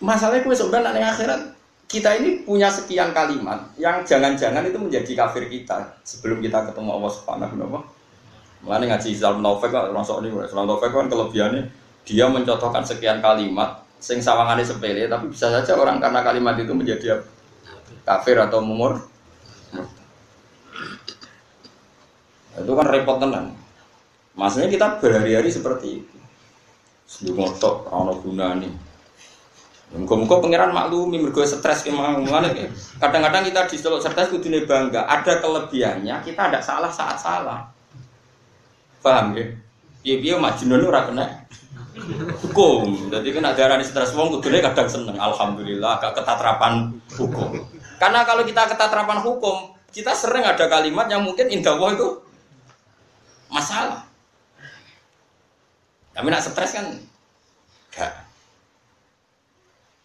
Masalahnya kue sebenarnya nanti akhirat kita ini punya sekian kalimat yang jangan-jangan itu menjadi kafir kita sebelum kita ketemu Allah Subhanahu wa taala. Mulane ngaji Islam Taufik kok orang ini Islam Taufik kan kelebihannya dia mencontohkan sekian kalimat sing sawangane sepele tapi bisa saja orang karena kalimat itu menjadi kafir atau mumur. Itu kan repot tenan. Maksudnya kita berhari-hari seperti itu. Sebelum ngotok, ono guna nih Muga-muga pangeran maklumi mergo stres ngene Kadang-kadang kita di stres kudune bangga, ada kelebihannya, kita ada salah saat salah. Paham ya? Piye-piye majnun ora kena hukum. Jadi kan ada arani stres wong kudune kadang seneng. Alhamdulillah agak ketatrapan hukum. Karena kalau kita ketatrapan hukum, kita sering ada kalimat yang mungkin indah itu masalah. Tapi nak stres kan gak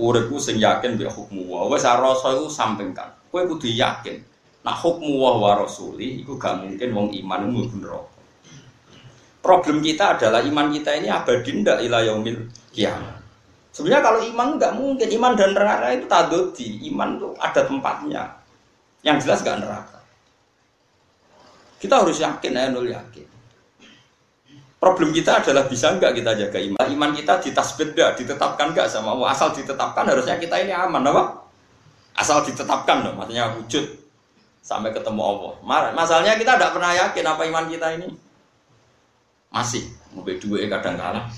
uripku sing yakin bi hukmu wa wis rasa iku sampingkan. Kowe kudu yakin nah hukmu wa wa rasuli iku gak mungkin wong iman mlebu neraka. Problem kita adalah iman kita ini abadi ndak ila yaumil kiamat. Sebenarnya kalau iman nggak mungkin. Iman dan neraka itu tadoti iman itu ada tempatnya. Yang jelas gak neraka. Kita harus yakin ya nul yakin Problem kita adalah bisa nggak kita jaga iman? Iman kita ditasbih nggak, ditetapkan nggak sama Allah? Asal ditetapkan harusnya kita ini aman, apa? Asal ditetapkan dong, maksudnya wujud sampai ketemu Allah. Masalahnya kita tidak pernah yakin apa iman kita ini masih mobil dua kadang kalah.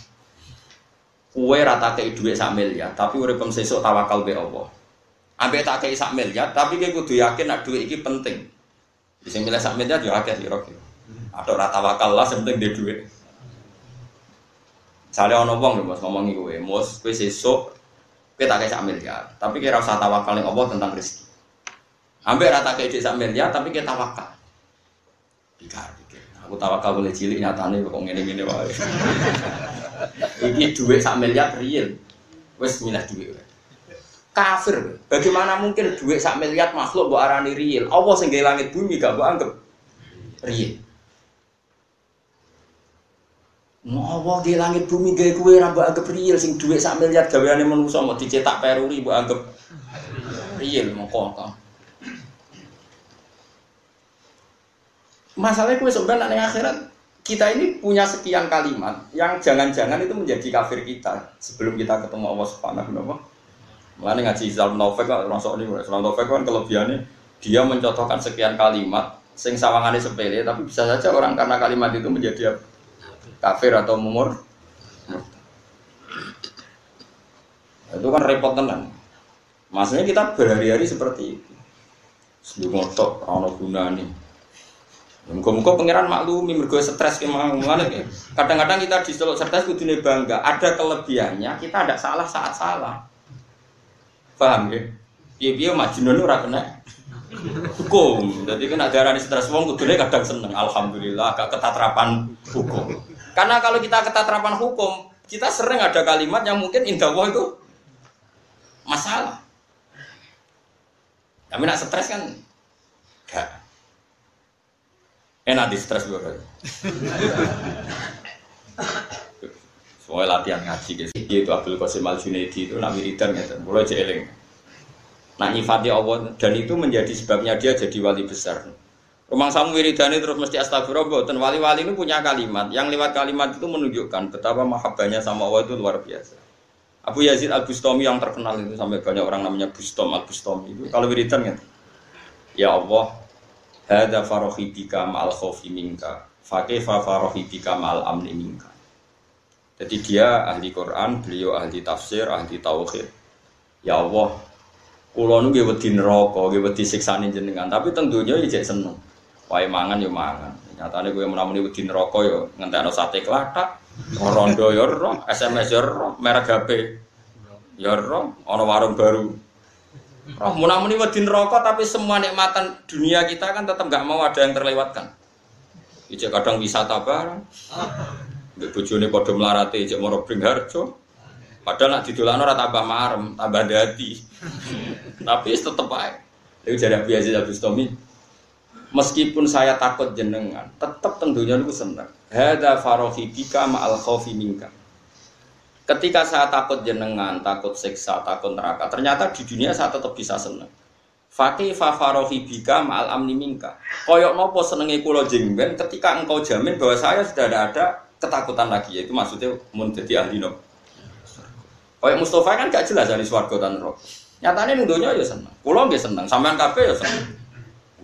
Kue rata ke duit sak miliar, tapi urip sesuk tawakal be Allah. Ambek tak kei sak miliar, tapi kayak kudu yakin nak duit ini penting. Bisa milih sak miliar juga akeh Atau rata wakal lah, penting dia duit. Misalnya ono wong lho Mas ngomongi kowe, Mus, kowe sesuk kowe tak kayak miliar, tapi kira usah tawakal ning Allah tentang rezeki. Hampir rata kayak sak miliar, tapi kita tawakal. Pikir, pikir. Aku tawakal boleh cilik nyatane kok ngene-ngene wae. Iki duit sak miliar real. Wes milah duit. Kafir. Bagaimana mungkin duit sak miliar makhluk mbok arani real? Allah sing langit bumi gak mbok anggap real. Mau di langit bumi gaya kue rambut anggap real sing duit sak miliar gaweane manusa mau dicetak peruri mbok anggap real mau kok. Masalahnya kue sebenarnya nanti akhirat kita ini punya sekian kalimat yang jangan-jangan itu menjadi kafir kita sebelum kita ketemu Allah Subhanahu wa taala. Mulane ngaji Islam Taufik kok masuk ini Islam Taufik kan kelebihannya dia mencontohkan sekian kalimat sing sawangane sepele tapi bisa saja orang karena kalimat itu menjadi kafir atau mumur itu kan repot tenan maksudnya kita berhari-hari seperti itu sebelum ngotot ono guna nih Muka-muka pangeran maklumi mergo stres ke mau Kadang-kadang kita di stres kudune bangga, ada kelebihannya, kita ada salah saat salah. Paham ya? Piye-piye majnun ora kena hukum. Jadi kan ada rani stres wong kudune kadang seneng. Alhamdulillah agak ketatrapan hukum. Karena kalau kita ketatrapan hukum, kita sering ada kalimat yang mungkin indah itu masalah. Tapi nak stres kan gak enak di stres gue Soalnya latihan ngaji guys. Itu Abdul Qasim Al Junaidi itu nak wiridan gitu. Mulai jeeling. Nah nyifati Allah dan itu menjadi sebabnya dia jadi wali besar. Rumah samu wiridani terus mesti astagfirullah. Dan wali-wali ini punya kalimat. Yang lewat kalimat itu menunjukkan betapa mahabbahnya sama Allah itu luar biasa. Abu Yazid Al Bustami yang terkenal itu sampai banyak orang namanya Bustom Al Bustami itu kalau wiridan kan ya Allah hada farohi bika ma'al khofi minka fakefa farohi bika ma'al amni minka jadi dia ahli Quran beliau ahli tafsir ahli tauhid ya Allah kulo nu wedi neraka wedi siksane jenengan tapi tentunya ya seneng Wae mangan yo mangan. Nyatane kowe menamuni wedi neraka yo ngentekno sate klathak, rondo ya roh, SMS ya roh, merek HP ya roh, ana warung baru. Roh munamuni wedi neraka tapi semua nikmatan dunia kita kan tetap nggak mau ada yang terlewatkan. Ijek kadang wisata barang. Mbek bojone padha mlarate ijek moro Bringharjo. Padahal nak didolano ora tambah marem, tambah dadi. tapi tetep ae. Iku jare biasa Abdul Stomi. Meskipun saya takut jenengan, tetap tentunya itu senang. Hada farohi bika ma'al khawfi minka. Ketika saya takut jenengan, takut siksa, takut neraka, ternyata di dunia saya tetap bisa senang. Fakih fafarohi bika ma'al amni minka. Koyok nopo senengi kulo jengben ketika engkau jamin bahwa saya sudah ada, ada ketakutan lagi. Yaitu maksudnya mau jadi ahli nopo. Koyok Mustafa kan gak jelas dari suarga dan roh. Nyatanya nunggunya ya senang. Kulo gak senang, sampean kafe ya senang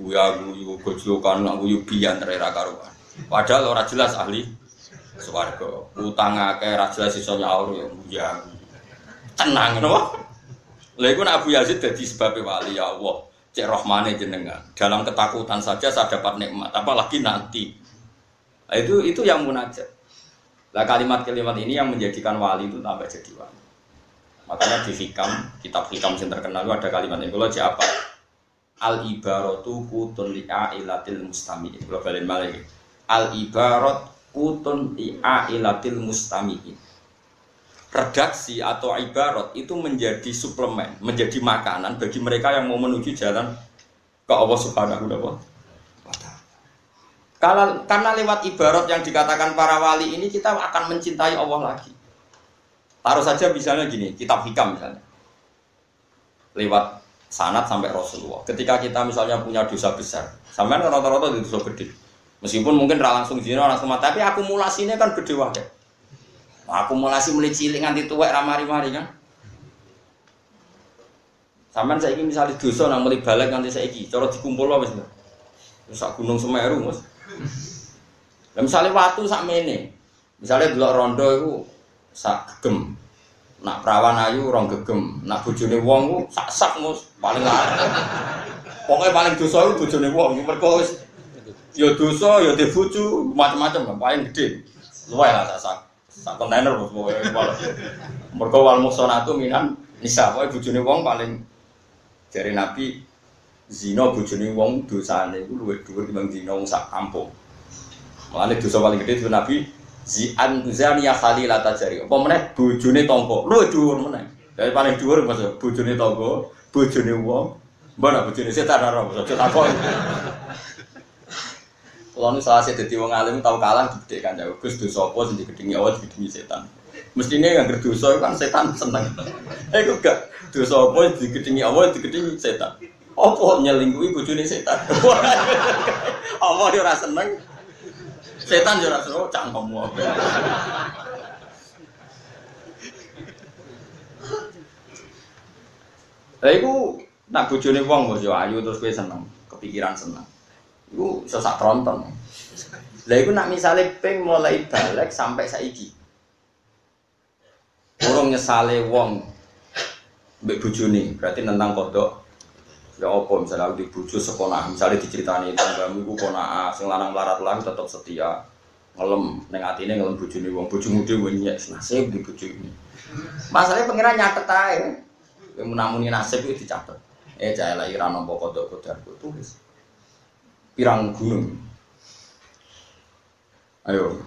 guya guyu gojlokan nak guyu biyan rera karuan. Padahal ora jelas ahli swarga. Utang akeh ora jelas iso nyaur ya tenang no lha iku Abu Yazid dadi sebab wali ya Allah. Cek rahmane jenengan. Dalam ketakutan saja saya dapat nikmat apalagi nanti. Nah, itu itu yang munajat. Lah kalimat-kalimat ini yang menjadikan wali itu tambah jadi wali. Makanya di hikam kitab hikam yang terkenal itu ada kalimat ini. Kalau apa al ibaratu kutun li ailatil mustami'in. Kalau balen malih. Al ibarat kutun li ailatil mustami'in. Redaksi atau ibarat itu menjadi suplemen, menjadi makanan bagi mereka yang mau menuju jalan ke Allah Subhanahu wa taala. Karena lewat ibarat yang dikatakan para wali ini kita akan mencintai Allah lagi. Taruh saja misalnya gini, kitab hikam misalnya. Lewat sanat sampai Rasulullah. Ketika kita misalnya punya dosa besar, sampai rata-rata itu dosa gede. Meskipun mungkin langsung zina langsung mati, tapi akumulasinya kan gede wae. Akumulasi mulai cilik nganti tua ramari-mari kan. Sampai saya ingin misalnya dosa nang mulai balik nganti saya ingin, cara dikumpul apa sih? Sak gunung Semeru mas. Nah, misalnya waktu sak mene, misalnya dulu rondo itu sak gem, Nak perawan ayu orang gegem, nak bojone wong ku sak-sak mus paling larang. Pokoknya paling dosa itu bojone wong, mergo wis ya dosa ya dibojo macam-macam paling gede. Luwe lah sak sak kontainer mus pokoke. Mergo wal musonatu minan nisa pokoke bojone wong paling dari Nabi zina bojone wong dosane iku luwih dhuwur timbang zina wong sak kampung. Mulane dosa paling gede itu Nabi Zian zania khalilata jari. Apa meneh bojone tangga. Lho dhuwur meneh. Dari paling dhuwur Mas bojone tangga, bojone wong. Mbak nak bojone setan ora aja takon. Kalau nu salah dadi wong alim tau kalah gede kan jauh. Gus dosa apa sing digedingi Allah digedingi setan. Mestinya yang berdosa kan setan seneng. Eh kok gak dosa apa digedingi Allah digedingi setan. Apa nyelingkuhi bojone setan. Allah ora seneng. Setan yo ora seru cangkemmu. Lah iku nak bojone wong bos yo ayu terus kowe seneng, kepikiran seneng. Iku iso sak tronton. Lah iku nak misale ping mulai balik sampai saiki. Urung nyesale wong mbek bojone, berarti tentang kodok ya apa misalnya aku dibujuk sekolah misalnya diceritani tanggamu ku kona sing lanang larat lah tetap setia ngelem neng atine ngelem bojone wong bojomu dhewe nyek nasib di bojone masalahnya pengiran nyatet ae yang menamuni nasib itu dicatat eh jaya lagi rano pokok kodok kodar tulis pirang gunung ayo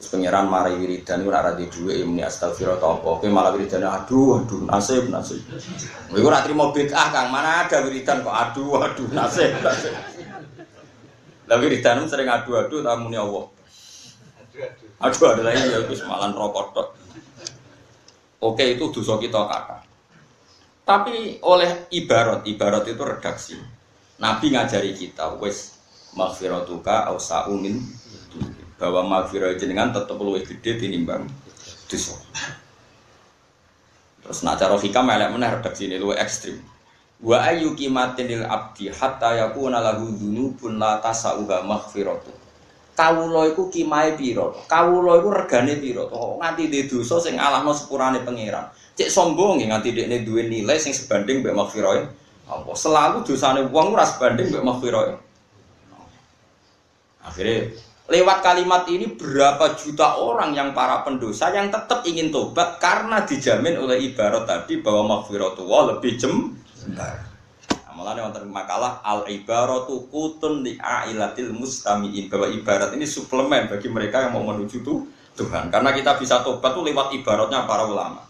Terus pangeran marai wiridan ora di dua ini astagfirullah atau apa. Oke malah wiridan aduh aduh nasib nasib. Gue ora trimo bid'ah Kang, mana ada wiridan kok aduh aduh nasib nasib. Lah wiridan sering aduh aduh tamu Allah. Aduh ada lagi ya itu semalan rokok tok. Oke itu dosa kita kakak. Tapi oleh ibarat, ibarat itu redaksi. Nabi ngajari kita, wes maghfiratuka ausa'u min bahwa maghfirah jenengan tetap lebih gede tinimbang dosa. Terus nak cara hikam elek meneh redaksi ini luwih ekstrim. Wa ayu kimatin lil abdi hatta yakuna lahu dzunubun la tasauha maghfiratu. Kawula iku kimae pira? Kawula iku regane pira? Oh, nganti dhe dosa sing alahno sepurane pangeran. Cek sombong nganti dekne duwe nilai sing sebanding mbek maghfirah. Apa selalu dosane wong ora sebanding mbek maghfirah. Akhirnya Lewat kalimat ini berapa juta orang yang para pendosa yang tetap ingin tobat karena dijamin oleh ibarat tadi bahwa maghfiratullah lebih jembar. Nah, Mulanya wonten makalah al ibaratu kutun li ailatil mustamiin bahwa ibarat ini suplemen bagi mereka yang mau menuju tuh Tuhan. Karena kita bisa tobat tuh lewat ibaratnya para ulama.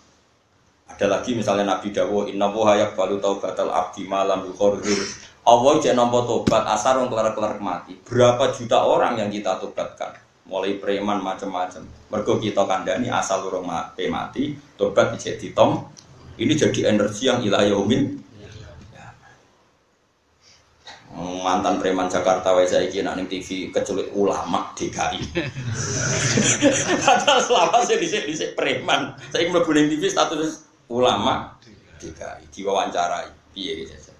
Ada lagi misalnya Nabi Dawo inna woha yakbalu taubatal abdi malam yukhordir Allah jangan nampa tobat asar wong kelar-kelar mati. Berapa juta orang yang kita tobatkan? Mulai preman macam-macam. Mergo kita kandani asal urung mati, mati tobat dijek ditom. Ini jadi energi yang ila mantan preman Jakarta wae saiki nak ning TV keculik ulama DKI. Padahal selama saya dhisik dhisik preman, saya mlebu ning TV status ulama DKI diwawancarai. Piye gitu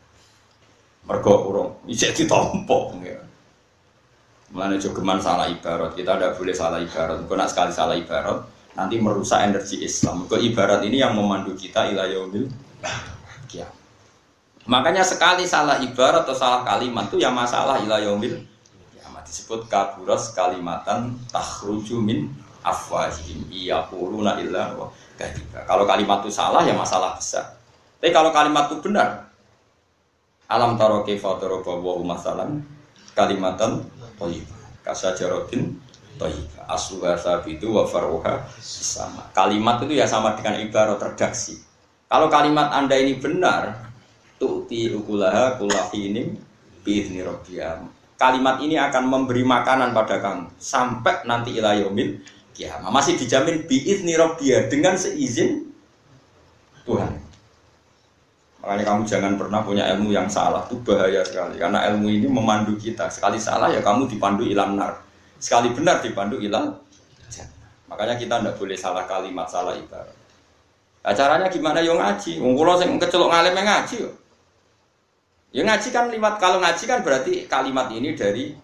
mergo urung isih ditompo ya. Mulane jogeman salah ibarat, kita tidak boleh salah ibarat. Kau nak sekali salah ibarat, nanti merusak energi Islam. Kau ibarat ini yang memandu kita ila yaumil kiamat. Makanya sekali salah ibarat atau salah kalimat itu yang masalah ila yaumil kiamat disebut kaburas kalimatan takhruju min afwahihim yaquluna illa wa Kalau kalimat itu salah ya masalah besar. Tapi kalau kalimat itu benar, Alam taro kaifa daraba wa masalan kalimatan thayyibah. Kasajaratin thayyibah. Asluha sabitu wa faruha sama. Kalimat itu ya sama dengan ibarat redaksi. Kalau kalimat Anda ini benar, tu'ti ukulaha kulahinim biizni rabbiyam. Kalimat ini akan memberi makanan pada kamu sampai nanti ilayomil kiamat. Masih dijamin biizni rabbiyah dengan seizin Tuhan. Makanya kamu jangan pernah punya ilmu yang salah, itu bahaya sekali. Karena ilmu ini memandu kita. Sekali salah ya kamu dipandu ilang nar. Sekali benar dipandu ilang Makanya kita tidak boleh salah kalimat, salah ibarat. Nah, caranya gimana? Yo ngaji. Wong kula sing kecelok ngalim ngaji. Ya ngaji kan limat kalau ngaji kan berarti kalimat ini dari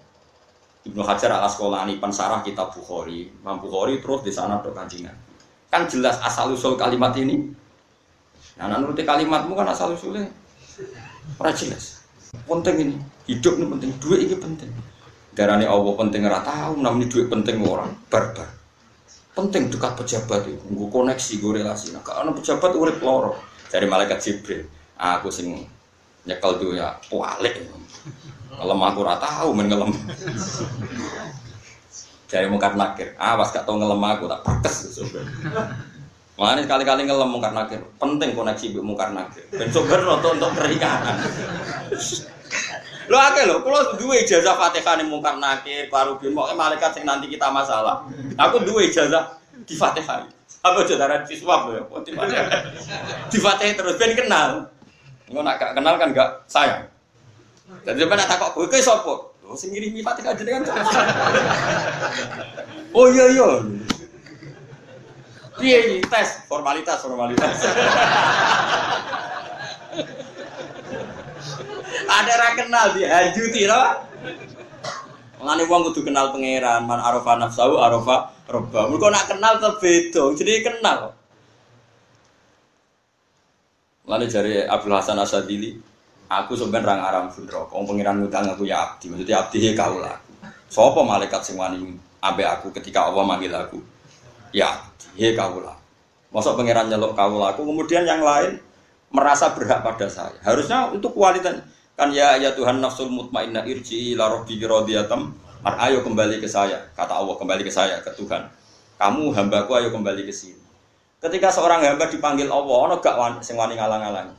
Ibnu Hajar al Asqalani pensarah kitab Bukhari. Imam Bukhari terus di sana do Kan jelas asal usul kalimat ini Nah, nuruti kalimatmu kan asal usulnya ora jelas. Penting ini, hidup ini penting, duit ini penting. Darahnya Allah penting ora tahu, namanya duit penting orang barbar. Penting dekat pejabat itu, gue koneksi, gue relasi. Nah, karena pejabat urip loro dari malaikat Jibril. Aku sing nyekel ya pualik. Ngelem aku ora tahu men ngelem. Dari mungkar nakir, awas gak tau ngelem aku tak pakes. Makanya sekali-kali ngelem mungkar nakir. Penting koneksi bu mungkar nakir. Ben sumber untuk untuk perikanan. Lo akeh lo, kalau dua ijazah fatihah nih mungkar nakir, baru bin mau malaikat nanti kita masalah. Aku dua ijazah di fatihah. Apa saudara di swab ya? Di fatihah terus ben kenal. Nggak nak kenal kan gak sayang. Jadi sebenarnya tak kok gue sopo. Lo sing ngirimi fatihah kan. Oh iya iya. Piye tes formalitas formalitas. Ada ra kenal dihajuti loh. Ngene wong kudu kenal pangeran, man arafa nafsahu arafa robba. Mergo nak kenal beda, jadi kenal. Lalu jari Abdul Hasan Asadili, aku sebenarnya aram fundro. Wong pangeran ngutang aku ya abdi, maksudnya abdi he kaulah. Sopo malaikat sing abe aku ketika Allah manggil aku? Ya, he kaulah. Masuk pangeran nyeluk kaulah aku, kemudian yang lain merasa berhak pada saya. Harusnya itu kualitas kan ya ya Tuhan nafsul mutmainnah irji ila radiyatan ayo kembali ke saya kata Allah kembali ke saya ke Tuhan kamu hambaku ayo kembali ke sini ketika seorang hamba dipanggil Allah ono gak sing wani ngalang-alang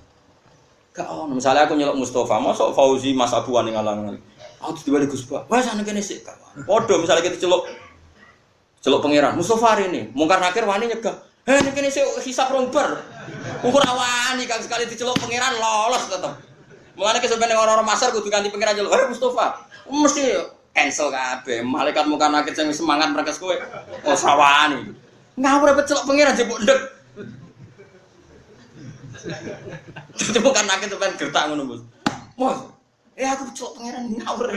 gak ono misalnya aku nyeluk Mustafa masuk Fauzi Mas Abu wani ngalang-alang aku dibalik Gus Pak wah sana kene sik podo misalnya kita celuk Celuk pangeran, Mustafa hari ini, mungkar nakir wani nyegah. Heh, ini kini saya hisap romper. Ukur awani kan sekali diceluk pangeran lolos tetap. Mengenai sebenarnya orang-orang masar kudu ganti pangeran celuk. Heh Mustafa, mesti cancel kabeh. Malaikat mungkar nakir yang semangat mereka kowe. Oh sawani. Ngawur apa celuk pangeran jebuk ndek. Jadi bukan nakir sampean gertak ngono, Bos. Bos, Eh aku celok pangeran ngawur.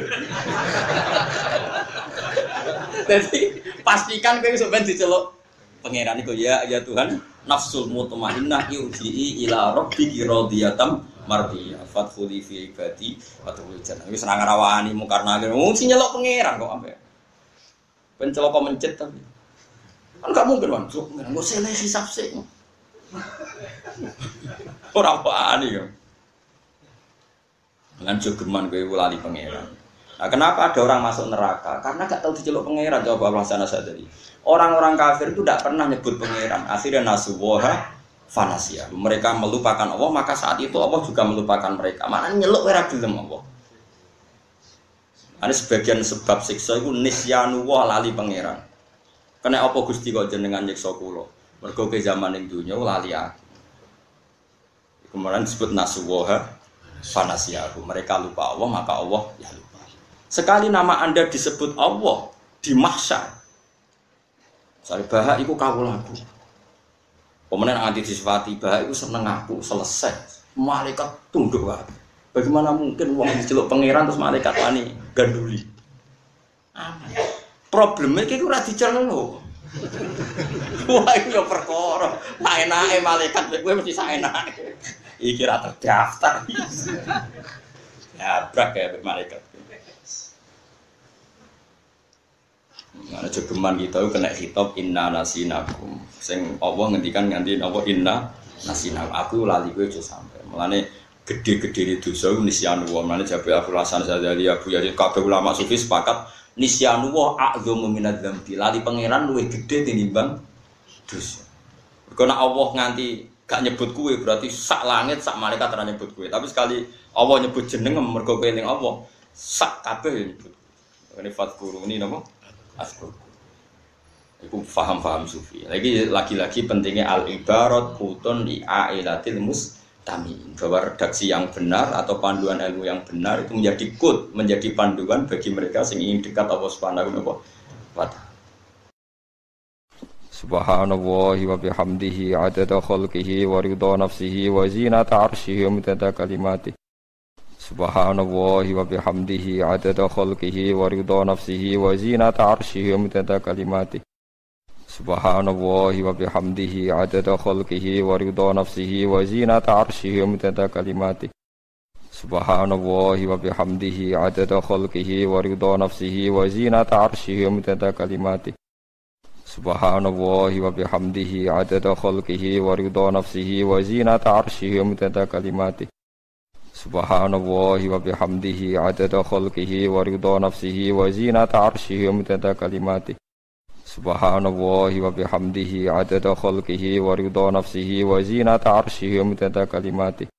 Jadi pastikan kowe sampean diceluk pangeran iku ya ya Tuhan nafsul mutmainnah yurji'i ila rabbiki radiyatam mardiyah fadkhuli fi ibadi wa tadkhuli jannah wis ora ngarawani mungkar nakir wong sing nyeluk pangeran kok ampe Penceloko mencet tapi. Kan gak mungkin kan, nggak seleh hisap sih. Orang apa nih ya? Dengan jogeman gue lali pangeran. Nah, kenapa ada orang masuk neraka? Karena gak tahu diceluk pangeran. Coba Allah sana sadari. Orang-orang kafir itu tidak pernah nyebut pangeran. Akhirnya nasuwoha fanasia. Mereka melupakan Allah, maka saat itu Allah juga melupakan mereka. Mana nyeluk merah gelem Allah. Ada sebagian sebab siksa itu nisyanu lali pangeran. Kena apa Gusti kok jenengan nyiksa kula? Mergo ke zaman ning dunya lali aku. Kemudian disebut nasuwaha fanasiyahu. Mereka lupa Allah, maka Allah ya lupa. Sekali nama Anda disebut Allah di mahsyar. Sari bahak iku kawulaku. Anti disifati bahak iku seneng aku selesai. Malaikat tunduk wae. Bagaimana mungkin uang diceluk pangeran terus malaikat wani ganduli? Aman. Problemnya kayak ora diceluk. Wah, itu ya perkara. Tak enake malaikat gue mesti saenake. Iki ra terdaftar. Ya, brak ya malaikat. Mana jogeman kita kena hitop inna nasinakum. Sing Allah ngendikan nganti apa inna nasinakum. Aku lali gue aja sampai. Mulane gede-gede itu so nisyanu wa mana jabe Abu Hasan Sadali Abu Yazid. Kabeh ulama sufi sepakat nisyanu wa a'dhamu minadz dzambi. Lali pangeran luwih gede tinimbang dosa. Mergo Allah nganti gak nyebut kue berarti sak langit sak malaikat ora nyebut kue tapi sekali Allah nyebut jeneng mergo keling Allah sak kabeh nyebut ini fatkuru ini nama askur. Itu faham-faham sufi. Lagi lagi-lagi pentingnya al ibarat kutun di ailatil mus kami. Bahwa redaksi yang benar atau panduan ilmu yang benar itu menjadi kut menjadi panduan bagi mereka yang ingin dekat Allah Subhanahu wa taala. Subhanallah wa bihamdihi adada khalqihi wa ridha nafsihi wa zinata arshihi wa midada kalimati. Subhanallah wa bihamdihi adada khalqihi wa ridha nafsihi wa zinata arshihi wa midada kalimati Subhanallah wa bihamdihi adada khalqihi wa ridha nafsihi wa zinata arshihi wa kalimati. Subhanallah wa bihamdihi adada khalqihi wa ridha nafsihi wa zinata arshihi wa kalimati. Subhanallah wa bihamdihi adada khalqihi wa ridha nafsihi wa zinata arshihi wa kalimati. Subhanallah wa bihamdihi adada khalqihi wa ridha nafsihi wa zinata arshihi wa kalimati Subhanallah wa bihamdihi adada khalqihi wa ridha nafsihi wa zinata arshihi wa midada kalimati